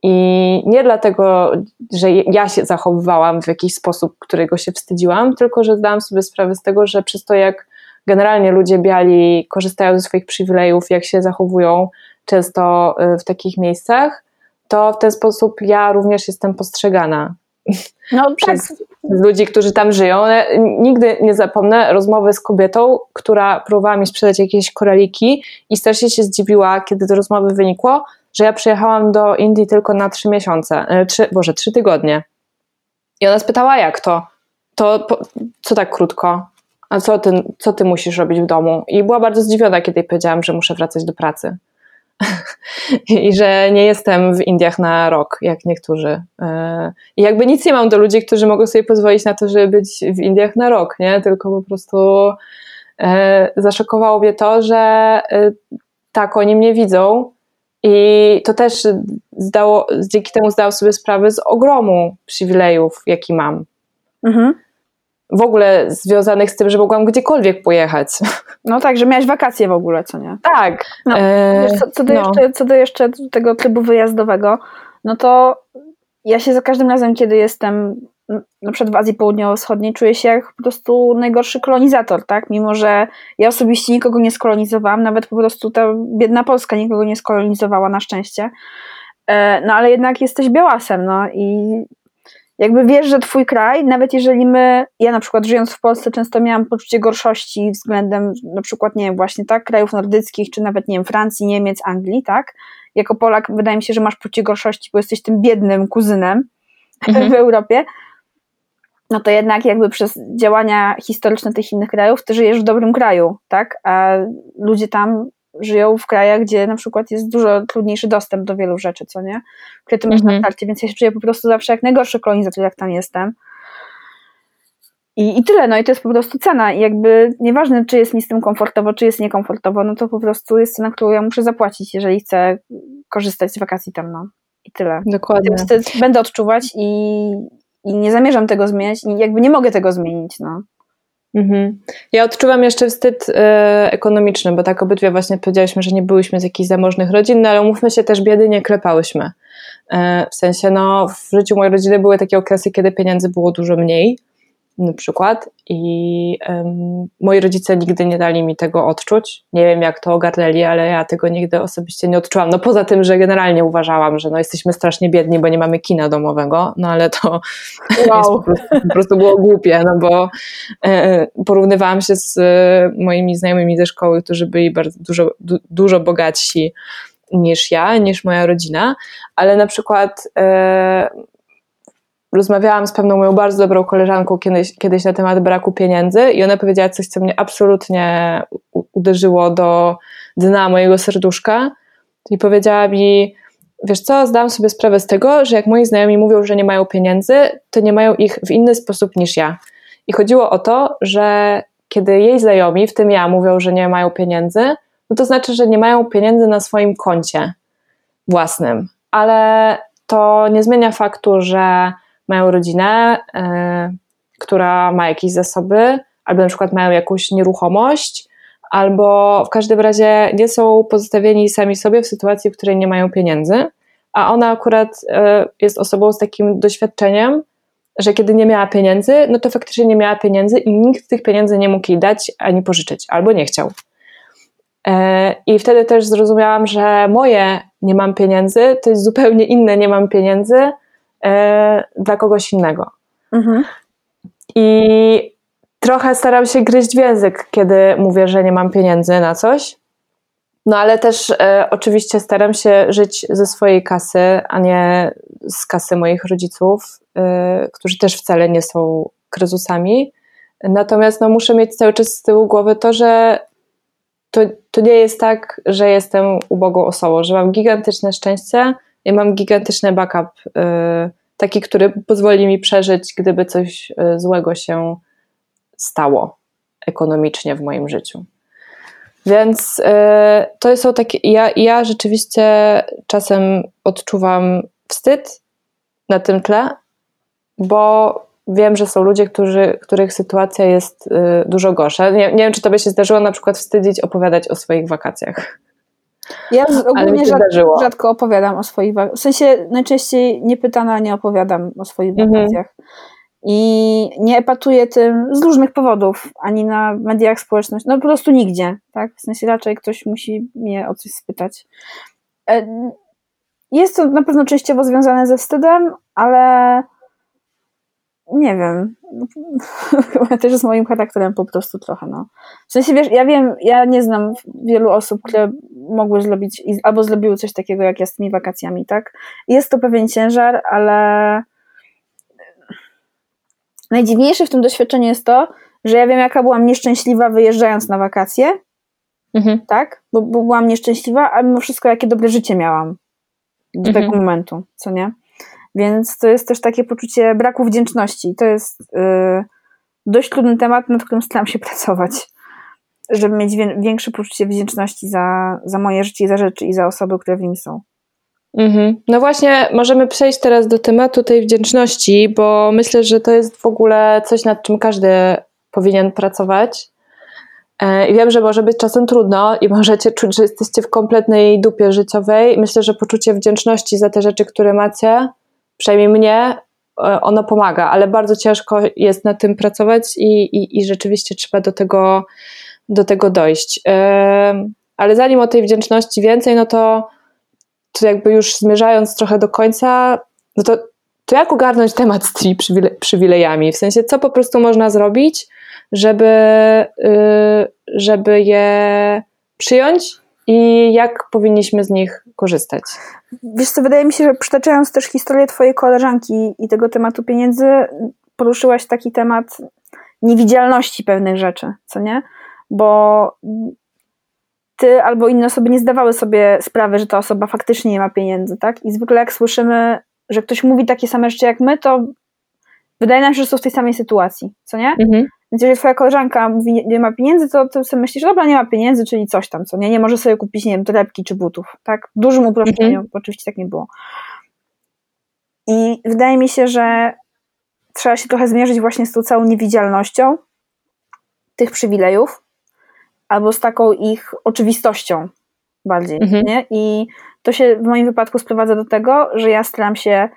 I nie dlatego, że ja się zachowywałam w jakiś sposób, którego się wstydziłam, tylko że zdałam sobie sprawę z tego, że przez to, jak generalnie ludzie biali korzystają ze swoich przywilejów, jak się zachowują często y, w takich miejscach, to w ten sposób ja również jestem postrzegana. No, przez, tak. ludzi, którzy tam żyją. Nigdy nie zapomnę rozmowy z kobietą, która próbowała mi sprzedać jakieś koraliki i strasznie się zdziwiła, kiedy do rozmowy wynikło, że ja przyjechałam do Indii tylko na trzy miesiące, e, trzy, boże, trzy tygodnie. I ona spytała, jak to? To co tak krótko? A co ty, co ty musisz robić w domu? I była bardzo zdziwiona, kiedy jej powiedziałam, że muszę wracać do pracy. i że nie jestem w Indiach na rok, jak niektórzy. E, I jakby nic nie mam do ludzi, którzy mogą sobie pozwolić na to, żeby być w Indiach na rok, nie? Tylko po prostu e, zaszokowało mnie to, że e, tak, oni mnie widzą i to też zdało, dzięki temu zdałam sobie sprawę z ogromu przywilejów, jaki mam. Mhm w ogóle związanych z tym, że mogłam gdziekolwiek pojechać. No tak, że miałaś wakacje w ogóle, co nie? Tak. No, e, wiesz, co, co, do no. jeszcze, co do jeszcze tego trybu wyjazdowego, no to ja się za każdym razem, kiedy jestem na przykład w Azji Południowo-Wschodniej, czuję się jak po prostu najgorszy kolonizator, tak? Mimo, że ja osobiście nikogo nie skolonizowałam, nawet po prostu ta biedna Polska nikogo nie skolonizowała na szczęście. E, no ale jednak jesteś białasem, no i jakby wiesz, że twój kraj, nawet jeżeli my, ja na przykład żyjąc w Polsce często miałam poczucie gorszości względem na przykład, nie wiem, właśnie tak, krajów nordyckich, czy nawet, nie wiem, Francji, Niemiec, Anglii, tak? Jako Polak wydaje mi się, że masz poczucie gorszości, bo jesteś tym biednym kuzynem mhm. w Europie, no to jednak jakby przez działania historyczne tych innych krajów, ty żyjesz w dobrym kraju, tak? A ludzie tam żyją w krajach, gdzie na przykład jest dużo trudniejszy dostęp do wielu rzeczy, co nie? Które ty masz mhm. na starcie, więc ja się czuję po prostu zawsze jak najgorszy kolonizator, jak tam jestem. I, I tyle, no i to jest po prostu cena. I jakby nieważne, czy jest mi z tym komfortowo, czy jest niekomfortowo, no to po prostu jest cena, którą ja muszę zapłacić, jeżeli chcę korzystać z wakacji tam, no. I tyle. Dokładnie. Będę odczuwać i, i nie zamierzam tego zmieniać i jakby nie mogę tego zmienić, no. Mhm. Ja odczuwam jeszcze wstyd e, ekonomiczny, bo tak obydwie właśnie powiedziałyśmy, że nie byłyśmy z jakichś zamożnych rodzin, no ale umówmy się, też biedy nie klepałyśmy. E, w sensie, no w życiu mojej rodziny były takie okresy, kiedy pieniędzy było dużo mniej, przykład i um, moi rodzice nigdy nie dali mi tego odczuć. Nie wiem jak to ogarnęli, ale ja tego nigdy osobiście nie odczułam. No poza tym, że generalnie uważałam, że no jesteśmy strasznie biedni, bo nie mamy kina domowego, no ale to wow. po, prostu, po, prostu, było głupie, no bo e, porównywałam się z e, moimi znajomymi ze szkoły, którzy byli bardzo dużo, du, dużo bogatsi niż ja, niż moja rodzina, ale na przykład e, rozmawiałam z pewną moją bardzo dobrą koleżanką kiedyś, kiedyś na temat braku pieniędzy i ona powiedziała coś, co mnie absolutnie uderzyło do dna mojego serduszka i powiedziała mi, wiesz co, zdałam sobie sprawę z tego, że jak moi znajomi mówią, że nie mają pieniędzy, to nie mają ich w inny sposób niż ja. I chodziło o to, że kiedy jej znajomi, w tym ja, mówią, że nie mają pieniędzy, no to znaczy, że nie mają pieniędzy na swoim koncie własnym. Ale to nie zmienia faktu, że mają rodzinę, e, która ma jakieś zasoby, albo na przykład mają jakąś nieruchomość, albo w każdym razie nie są pozostawieni sami sobie w sytuacji, w której nie mają pieniędzy, a ona akurat e, jest osobą z takim doświadczeniem, że kiedy nie miała pieniędzy, no to faktycznie nie miała pieniędzy i nikt tych pieniędzy nie mógł jej dać ani pożyczyć, albo nie chciał. E, I wtedy też zrozumiałam, że moje nie mam pieniędzy to jest zupełnie inne nie mam pieniędzy dla kogoś innego. Mhm. I trochę staram się gryźć w język, kiedy mówię, że nie mam pieniędzy na coś. No ale też e, oczywiście staram się żyć ze swojej kasy, a nie z kasy moich rodziców, e, którzy też wcale nie są kryzysami. Natomiast no, muszę mieć cały czas z tyłu głowy to, że to, to nie jest tak, że jestem ubogą osobą, że mam gigantyczne szczęście i mam gigantyczny backup, yy, taki, który pozwoli mi przeżyć, gdyby coś yy, złego się stało ekonomicznie w moim życiu. Więc yy, to są takie. Ja, ja rzeczywiście czasem odczuwam wstyd na tym tle, bo wiem, że są ludzie, którzy, których sytuacja jest y, dużo gorsza. Nie, nie wiem, czy tobie się zdarzyło na przykład wstydzić opowiadać o swoich wakacjach. Ja ogólnie rzadko, rzadko, opowiadam o swoich wakacjach. W sensie najczęściej niepytana nie opowiadam o swoich mhm. wakacjach. I nie epatuję tym z różnych powodów, ani na mediach społecznościowych, no po prostu nigdzie, tak? W sensie raczej ktoś musi mnie o coś spytać. E, jest to na pewno częściowo związane ze wstydem, ale nie wiem. Chyba też z moim charakterem po prostu trochę, no. W sensie, wiesz, ja wiem, ja nie znam wielu osób, które mogły zrobić albo zrobiły coś takiego jak ja z tymi wakacjami, tak? Jest to pewien ciężar, ale najdziwniejsze w tym doświadczeniu jest to, że ja wiem, jaka byłam nieszczęśliwa wyjeżdżając na wakacje, mhm. tak? Bo, bo, byłam nieszczęśliwa, a mimo wszystko jakie dobre życie miałam do mhm. tego momentu, co nie? Więc to jest też takie poczucie braku wdzięczności. To jest yy, dość trudny temat, nad którym staram się pracować, żeby mieć większe poczucie wdzięczności za, za moje życie za rzeczy i za osoby, które w nim są. Mhm. No właśnie, możemy przejść teraz do tematu tej wdzięczności, bo myślę, że to jest w ogóle coś, nad czym każdy powinien pracować. E, I wiem, że może być czasem trudno i możecie czuć, że jesteście w kompletnej dupie życiowej. Myślę, że poczucie wdzięczności za te rzeczy, które macie, przynajmniej mnie, e, ono pomaga, ale bardzo ciężko jest nad tym pracować i, i, i rzeczywiście trzeba do tego, do tego dojść. Ale zanim o tej wdzięczności więcej, no to, to jakby już zmierzając trochę do końca, no to, to jak ogarnąć temat z tymi przywile przywilejami? W sensie, co po prostu można zrobić, żeby, y, żeby je przyjąć i jak powinniśmy z nich korzystać? Wiesz co, wydaje mi się, że przytaczając też historię twojej koleżanki i tego tematu pieniędzy, poruszyłaś taki temat niewidzialności pewnych rzeczy, co nie? Bo ty albo inne osoby nie zdawały sobie sprawy, że ta osoba faktycznie nie ma pieniędzy, tak? I zwykle jak słyszymy, że ktoś mówi takie same rzeczy jak my, to wydaje nam się, że są w tej samej sytuacji, co nie? Mhm. Więc jeżeli twoja koleżanka mówi, nie, ma pieniędzy, to ty sobie myślisz, dobra, nie ma pieniędzy, czyli coś tam, co nie, nie może sobie kupić, nie wiem, torebki czy butów, tak? W dużym uproszczeniu, mhm. oczywiście tak nie było. I wydaje mi się, że trzeba się trochę zmierzyć właśnie z tą całą niewidzialnością tych przywilejów, albo z taką ich oczywistością bardziej, mhm. nie? I to się w moim wypadku sprowadza do tego, że ja staram się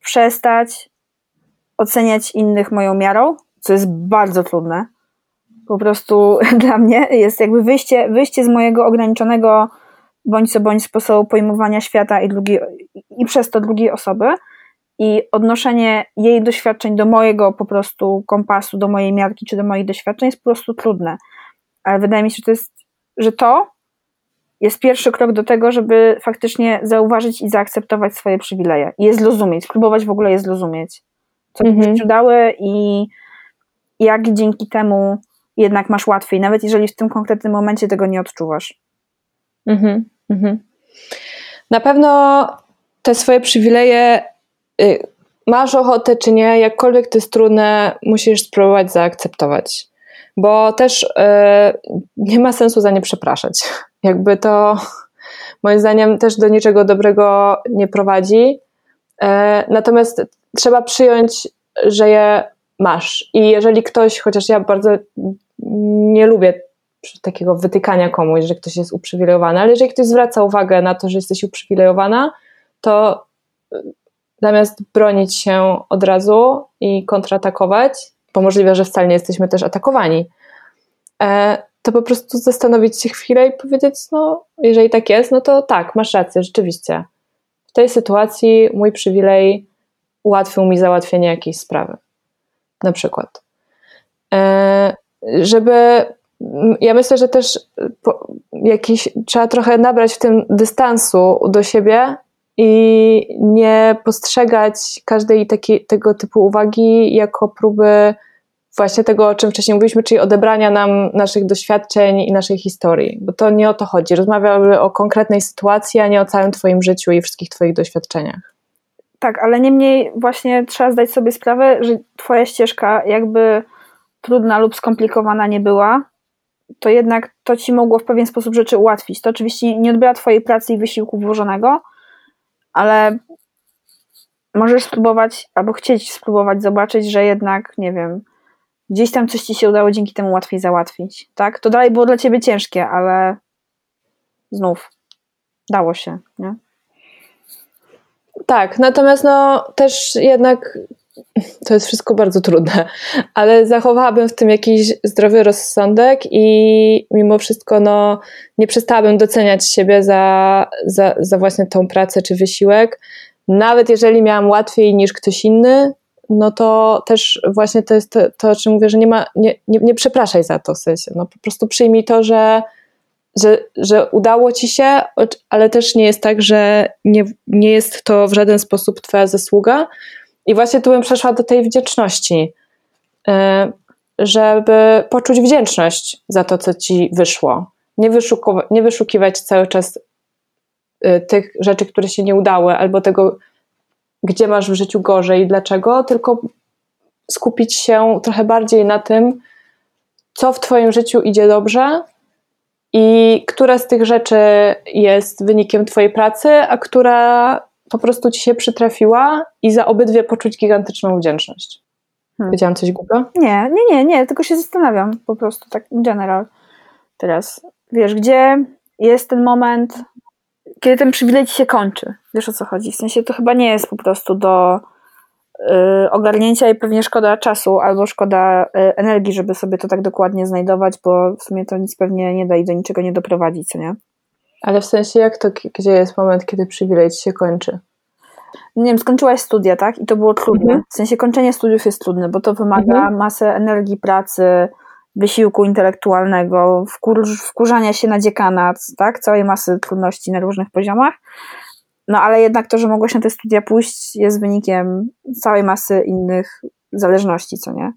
przestać oceniać innych moją miarą, co jest bardzo trudne. Po prostu dla mnie jest jakby wyjście, wyjście z mojego ograniczonego bądź co bądź sposobu pojmowania świata i, drugi, i przez to drugiej osoby i odnoszenie jej doświadczeń do mojego po prostu kompasu, do mojej miarki czy do moich doświadczeń jest po prostu trudne. Ale wydaje mi się, że to jest, że to jest pierwszy krok do tego, żeby faktycznie zauważyć i zaakceptować swoje przywileje i je zrozumieć, spróbować w ogóle je zrozumieć. Co mhm. ci dały i jak dzięki temu jednak masz łatwiej, nawet jeżeli w tym konkretnym momencie tego nie odczuwasz. Mhm, mhm. Na pewno te swoje przywileje, y, masz ochotę czy nie, jakkolwiek to jest trudne, musisz spróbować zaakceptować. Bo też y, nie ma sensu za nie przepraszać. Jakby to moim zdaniem też do niczego dobrego nie prowadzi. Y, natomiast trzeba przyjąć, że je masz. I jeżeli ktoś, chociaż ja bardzo nie lubię takiego wytykania komuś, że ktoś jest uprzywilejowany, ale jeżeli ktoś zwraca uwagę na to, że jesteś uprzywilejowana, to y, zamiast bronić się od razu i kontratakować, bo możliwe, że wcale nie jesteśmy też atakowani, e, to po prostu zastanowić się chwilę i powiedzieć, no jeżeli tak jest, no to tak, masz rację, rzeczywiście. W tej sytuacji mój przywilej ułatwił mi załatwienie jakiejś sprawy na przykład. E, żeby, ja myślę, że też jakiś, trzeba trochę nabrać w tym dystansu do siebie i nie postrzegać każdej takiej, tego typu uwagi jako próby właśnie tego, o czym wcześniej mówiliśmy, czyli odebrania nam naszych doświadczeń i naszej historii, bo to nie o to chodzi. Rozmawiamy o konkretnej sytuacji, a nie o całym Twoim życiu i wszystkich Twoich doświadczeniach. Tak, ale niemniej właśnie trzeba zdać sobie sprawę, że Twoja ścieżka, jakby trudna lub skomplikowana nie była, to jednak to Ci mogło w pewien sposób rzeczy ułatwić. To oczywiście nie odbiera Twojej pracy i wysiłku włożonego, ale możesz spróbować albo chcieć spróbować zobaczyć, że jednak, nie wiem, gdzieś tam coś ci się udało dzięki temu łatwiej załatwić, tak? To dalej było dla ciebie ciężkie, ale znów dało się, nie? Tak, natomiast no też jednak to jest wszystko bardzo trudne, ale zachowałabym w tym jakiś zdrowy rozsądek i mimo wszystko no, nie przestałabym doceniać siebie za, za, za właśnie tą pracę czy wysiłek. Nawet jeżeli miałam łatwiej niż ktoś inny, no to też właśnie to jest to, to o czym mówię, że nie ma, nie, nie, nie przepraszaj za to w sensie, no po prostu przyjmij to, że, że, że udało ci się, ale też nie jest tak, że nie, nie jest to w żaden sposób twoja zasługa i właśnie tu bym przeszła do tej wdzięczności, e, żeby poczuć wdzięczność za to, co ci wyszło. Nie, wyszuku, nie wyszukiwać cały czas e, tych rzeczy, które się nie udały, albo tego, gdzie masz w życiu gorzej i dlaczego, tylko skupić się trochę bardziej na tym, co w Twoim życiu idzie dobrze i która z tych rzeczy jest wynikiem Twojej pracy, a która po prostu Ci się przytrafiła i za obydwie poczuć gigantyczną wdzięczność. Hmm. Powiedziałam coś głupio? Nie, nie, nie, nie, tylko się zastanawiam po prostu tak in general teraz. Wiesz, gdzie jest ten moment, kiedy ten przywilej ci się kończy. Wiesz o co chodzi? W sensie to chyba nie jest po prostu do ogarnięcia i pewnie szkoda czasu albo szkoda y, energii, żeby sobie to tak dokładnie znajdować, bo w sumie to nic pewnie nie da i do niczego nie doprowadzi, co nie? Ale w sensie jak to, gdzie jest moment, kiedy przywilej ci się kończy? Nie wiem, skończyłaś studia, tak? I to było trudne. Mhm. W sensie kończenie studiów jest trudne, bo to wymaga mhm. masę energii, pracy, wysiłku intelektualnego, wkur, wkurzania się na dziekanat, tak? Całej masy trudności na różnych poziomach. No ale jednak to, że mogłeś na te studia pójść, jest wynikiem całej masy innych zależności, co nie?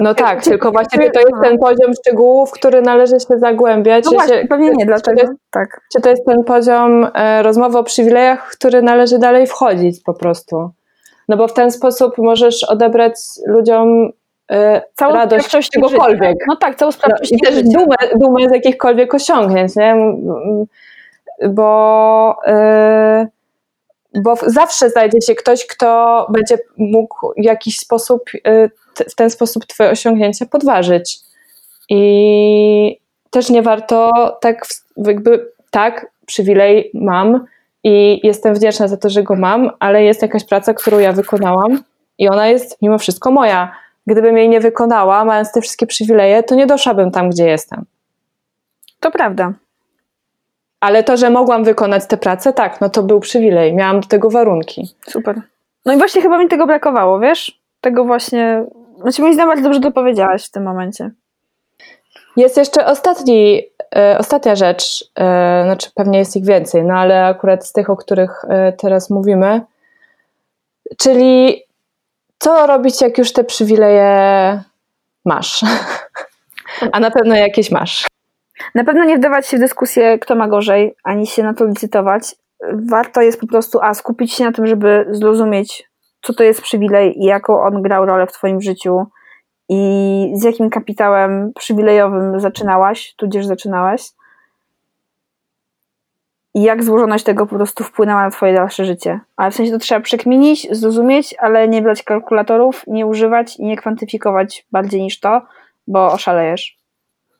No tak, tylko właśnie to jest ten poziom szczegółów, który należy się zagłębiać. No właśnie, się, pewnie nie, dlaczego? Czy to, jest, tak. czy to jest ten poziom e, rozmowy o przywilejach, w który należy dalej wchodzić po prostu? No bo w ten sposób możesz odebrać ludziom e, całą radość z czegokolwiek. No tak, całą sprawczość no, I też dumę, dumę z jakichkolwiek osiągnięć, nie? Bo... E, bo zawsze znajdzie się ktoś, kto będzie mógł w jakiś sposób y, w ten sposób Twoje osiągnięcia podważyć. I też nie warto tak, jakby, tak, przywilej mam i jestem wdzięczna za to, że go mam, ale jest jakaś praca, którą ja wykonałam i ona jest mimo wszystko moja. Gdybym jej nie wykonała, mając te wszystkie przywileje, to nie doszłabym tam, gdzie jestem. To prawda. Ale to, że mogłam wykonać tę pracę, tak, no to był przywilej, miałam do tego warunki. Super. No i właśnie chyba mi tego brakowało, wiesz? Tego właśnie znaczy, moim zdaniem bardzo dobrze to powiedziałaś w tym momencie. Jest jeszcze ostatni, e, ostatnia rzecz, e, znaczy pewnie jest ich więcej, no ale akurat z tych, o których e, teraz mówimy, czyli co robić, jak już te przywileje masz? A na pewno jakieś masz. Na pewno nie wdawać się w dyskusję, kto ma gorzej, ani się na to licytować. Warto jest po prostu, a skupić się na tym, żeby zrozumieć, co to jest przywilej i jaką on grał rolę w Twoim życiu i z jakim kapitałem przywilejowym zaczynałaś, tudzież zaczynałaś i jak złożoność tego po prostu wpłynęła na Twoje dalsze życie. Ale w sensie to trzeba przekminić, zrozumieć, ale nie brać kalkulatorów, nie używać i nie kwantyfikować bardziej niż to, bo oszalejesz.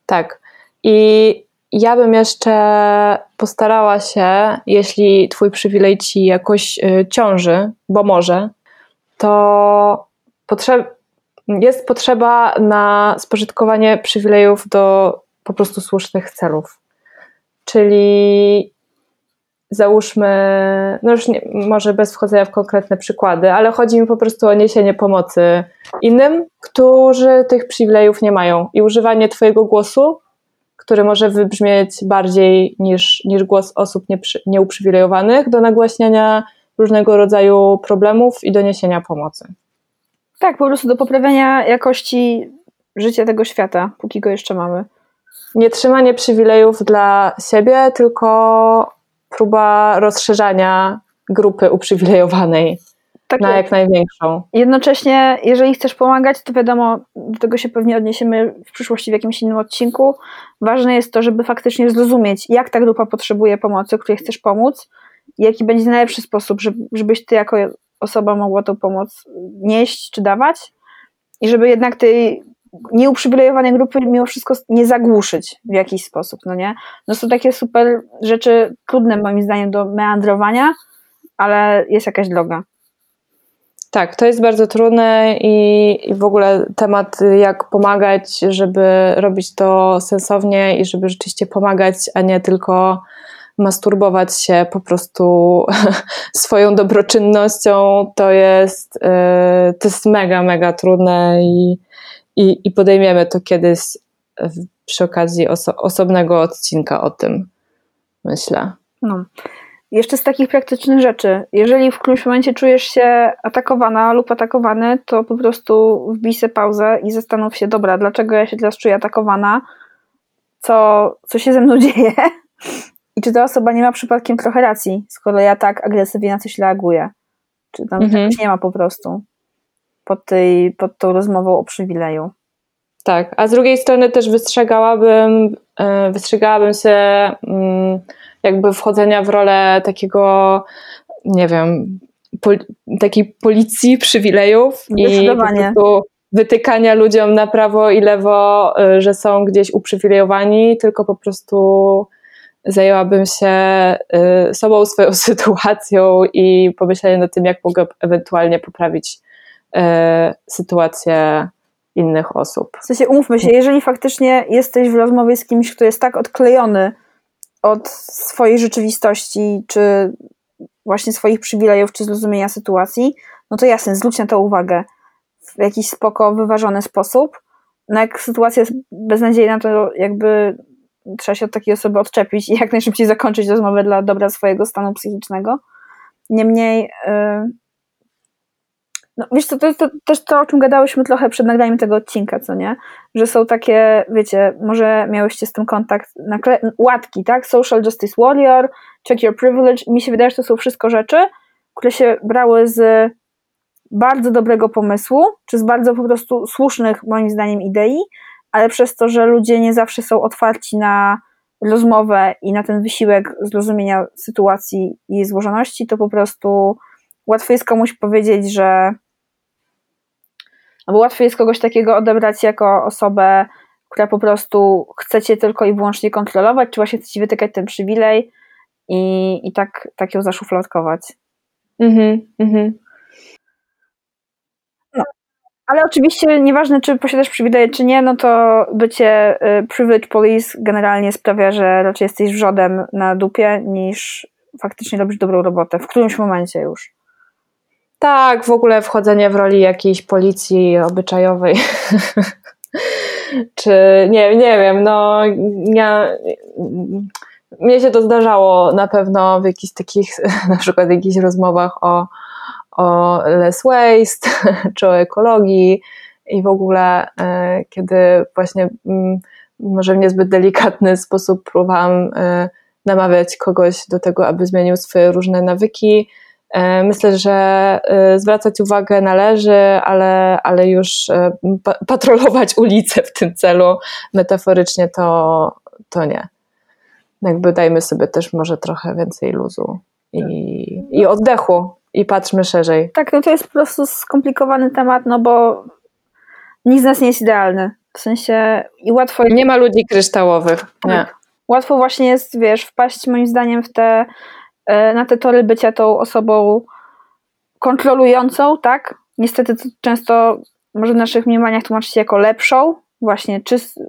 Tak. I ja bym jeszcze postarała się, jeśli Twój przywilej Ci jakoś y, ciąży, bo może, to jest potrzeba na spożytkowanie przywilejów do po prostu słusznych celów. Czyli załóżmy, no już nie, może bez wchodzenia w konkretne przykłady, ale chodzi mi po prostu o niesienie pomocy innym, którzy tych przywilejów nie mają. I używanie Twojego głosu który może wybrzmieć bardziej niż, niż głos osób nieprzy, nieuprzywilejowanych do nagłaśniania różnego rodzaju problemów i do niesienia pomocy. Tak, po prostu do poprawiania jakości życia tego świata, póki go jeszcze mamy. Nie trzymanie przywilejów dla siebie, tylko próba rozszerzania grupy uprzywilejowanej tak na jak największą. Jednocześnie, jeżeli chcesz pomagać, to wiadomo, do tego się pewnie odniesiemy w przyszłości w jakimś innym odcinku. Ważne jest to, żeby faktycznie zrozumieć, jak ta grupa potrzebuje pomocy, której chcesz pomóc, jaki będzie najlepszy sposób, żebyś ty jako osoba mogła tą pomoc nieść czy dawać i żeby jednak tej nieuprzywilejowanej grupy mimo wszystko nie zagłuszyć w jakiś sposób, no nie? No są takie super rzeczy, trudne moim zdaniem do meandrowania, ale jest jakaś droga. Tak, to jest bardzo trudne i, i w ogóle temat, jak pomagać, żeby robić to sensownie i żeby rzeczywiście pomagać, a nie tylko masturbować się po prostu swoją dobroczynnością, to jest, y, to jest mega, mega trudne i, i, i podejmiemy to kiedyś przy okazji oso osobnego odcinka o tym, myślę. No. Jeszcze z takich praktycznych rzeczy, jeżeli w którymś momencie czujesz się atakowana lub atakowany, to po prostu wbij sobie pauzę i zastanów się, dobra, dlaczego ja się teraz czuję atakowana, co, co się ze mną dzieje i czy ta osoba nie ma przypadkiem trochę racji, skoro ja tak agresywnie na coś reaguję. Czy tam mhm. nie ma po prostu pod, tej, pod tą rozmową o przywileju. Tak, a z drugiej strony też wystrzegałabym, e, wystrzegałabym się jakby wchodzenia w rolę takiego, nie wiem, pol, takiej policji przywilejów i po prostu wytykania ludziom na prawo i lewo, e, że są gdzieś uprzywilejowani, tylko po prostu zajęłabym się y, sobą, swoją sytuacją i pomyślenie nad tym, jak mogę ewentualnie poprawić y, sytuację innych osób. W sensie umówmy się, jeżeli faktycznie jesteś w rozmowie z kimś, kto jest tak odklejony od swojej rzeczywistości, czy właśnie swoich przywilejów, czy zrozumienia sytuacji, no to jasne, zwróć na to uwagę w jakiś spoko, wyważony sposób. No jak sytuacja jest beznadziejna, to jakby trzeba się od takiej osoby odczepić i jak najszybciej zakończyć rozmowę dla dobra swojego stanu psychicznego. Niemniej, yy, no wiesz co, to jest to, też to, o czym gadałyśmy trochę przed nagraniem tego odcinka, co nie? Że są takie, wiecie, może miałyście z tym kontakt, nakle- łatki, tak? Social Justice Warrior, Check Your Privilege. Mi się wydaje, że to są wszystko rzeczy, które się brały z bardzo dobrego pomysłu, czy z bardzo po prostu słusznych, moim zdaniem, idei, ale przez to, że ludzie nie zawsze są otwarci na rozmowę i na ten wysiłek zrozumienia sytuacji i jej złożoności, to po prostu łatwo jest komuś powiedzieć, że albo łatwo jest kogoś takiego odebrać jako osobę, która po prostu chcecie tylko i wyłącznie kontrolować, czy właśnie chce ci wytykać ten przywilej i, i tak, tak ją zaszufladkować. Mhm, mhm. Ale oczywiście nieważne, czy posiadasz przywileje, czy nie, no to bycie y, privilege police generalnie sprawia, że raczej jesteś wrzodem na dupie, niż faktycznie robisz dobrą robotę w którymś momencie już. Tak, w ogóle wchodzenie w roli jakiejś policji obyczajowej. czy nie, nie wiem, no ja, mnie się to zdarzało na pewno w jakichś takich, na przykład jakichś rozmowach o o less waste, czy o ekologii i w ogóle, e, kiedy właśnie mm, może w niezbyt delikatny sposób próbowałam e, namawiać kogoś do tego, aby zmienił swoje różne nawyki. E, myślę, że zwracać uwagę należy, ale, ale już patrolować ulicę w tym celu metaforycznie to, to nie. Jakby dajmy sobie też może trochę więcej luzu i, i oddechu i patrzmy szerzej. Tak, no to jest po prostu skomplikowany temat, no bo nikt z nas nie jest idealny. W sensie i łatwo. Nie ma ludzi kryształowych. Nie. Tak. Łatwo właśnie jest, wiesz, wpaść moim zdaniem w te, e, na te tory bycia tą osobą kontrolującą, tak? Niestety to często może w naszych mniemaniach tłumaczy się jako lepszą, właśnie czyst,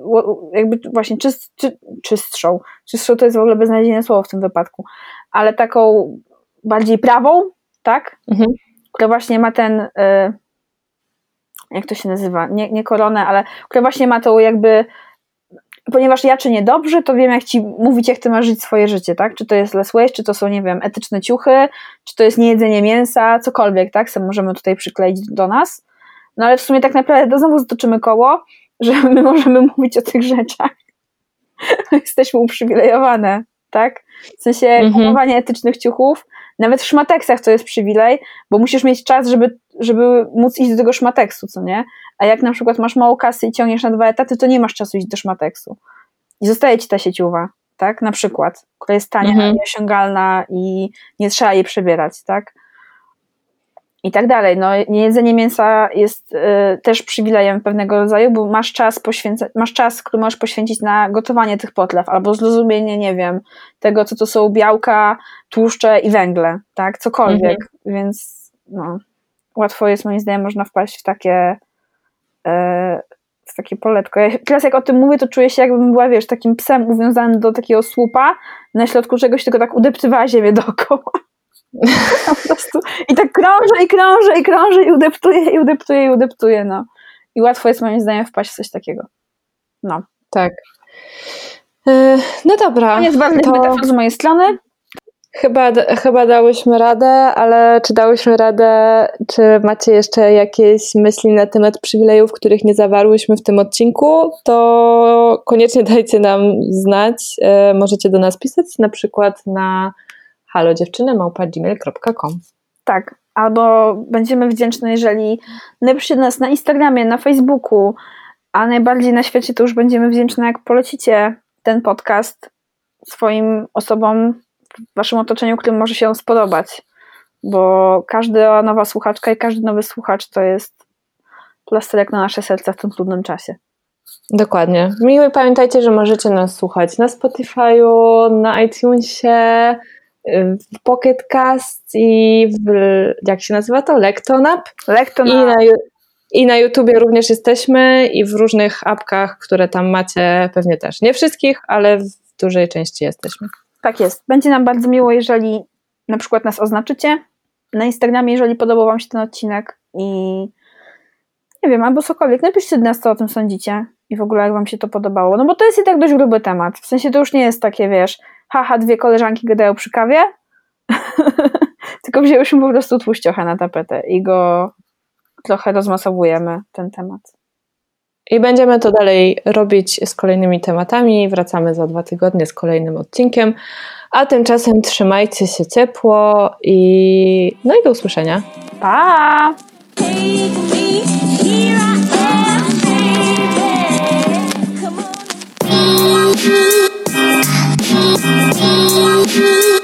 jakby właśnie czyst, czy, czystszą. Czystszą to jest w ogóle beznadziejne słowo w tym wypadku, ale taką bardziej prawą, tak? Mhm. Która właśnie ma ten, y, jak to się nazywa, nie, nie koronę, ale która właśnie ma tą jakby ponieważ ja czynię dobrze, to wiem, jak ci mówić, jak ty masz żyć swoje życie, tak? Czy to jest less waste, czy to są, nie wiem, etyczne ciuchy, czy to jest niejedzenie mięsa, cokolwiek, tak? Sam możemy tutaj przykleić do nas. No ale w sumie tak naprawdę to znowu zatoczymy koło, że my możemy mówić o tych rzeczach. Jesteśmy uprzywilejowane, tak? W sensie mhm. kupowanie etycznych ciuchów, nawet w szmateksach to jest przywilej, bo musisz mieć czas, żeby, żeby móc iść do tego szmateksu, co nie? A jak na przykład masz mało kasy i ciągniesz na dwa etaty, to nie masz czasu iść do szmateksu. I zostaje ci ta sieciowa, tak? Na przykład, która jest tania, mhm. nieosiągalna i nie trzeba jej przebierać, tak? I tak dalej. No, jedzenie mięsa jest y, też przywilejem pewnego rodzaju, bo masz czas, poświęca- masz czas, który możesz poświęcić na gotowanie tych potlew albo zrozumienie, nie wiem, tego, co to są białka, tłuszcze i węgle, tak? Cokolwiek. Mhm. Więc no, łatwo jest, moim zdaniem, można wpaść w takie. Y, w takie poletko. Ja teraz jak o tym mówię, to czuję się jakbym była, wiesz, takim psem uwiązanym do takiego słupa, na środku czegoś tylko tak udeptywała ziemię dookoła. po prostu. I tak krążę i krążę i krążę i udeptuję i udeptuję i udeptuję, no. I łatwo jest moim zdaniem wpaść w coś takiego. No. Tak. Yy, no dobra. Jest bardzo to... z mojej strony. Chyba, chyba dałyśmy radę, ale czy dałyśmy radę, czy macie jeszcze jakieś myśli na temat przywilejów, których nie zawarłyśmy w tym odcinku, to koniecznie dajcie nam znać. Yy, możecie do nas pisać na przykład na halodziewczyny.gmail.com Tak, albo będziemy wdzięczne, jeżeli napiszecie do nas na Instagramie, na Facebooku, a najbardziej na świecie to już będziemy wdzięczne, jak polecicie ten podcast swoim osobom w waszym otoczeniu, którym może się on spodobać, bo każda nowa słuchaczka i każdy nowy słuchacz to jest plasterek na nasze serca w tym trudnym czasie. Dokładnie. Miły, pamiętajcie, że możecie nas słuchać na Spotify'u, na iTunesie, w Pocket Cast i w, jak się nazywa to? Lektonap. Lektonap. I na, I na YouTubie również jesteśmy i w różnych apkach, które tam macie, pewnie też. Nie wszystkich, ale w dużej części jesteśmy. Tak jest. Będzie nam bardzo miło, jeżeli na przykład nas oznaczycie na Instagramie, jeżeli podobał Wam się ten odcinek i nie wiem, albo cokolwiek. Napiszcie do nas, co o tym sądzicie i w ogóle jak Wam się to podobało. No bo to jest i tak dość gruby temat. W sensie to już nie jest takie, wiesz, haha, dwie koleżanki gadają przy kawie, tylko wzięłyśmy po prostu tłuściocha na tapetę i go trochę rozmasowujemy, ten temat. I będziemy to dalej robić z kolejnymi tematami. Wracamy za dwa tygodnie z kolejnym odcinkiem. A tymczasem trzymajcie się ciepło i no i do usłyszenia. Pa! Daddy.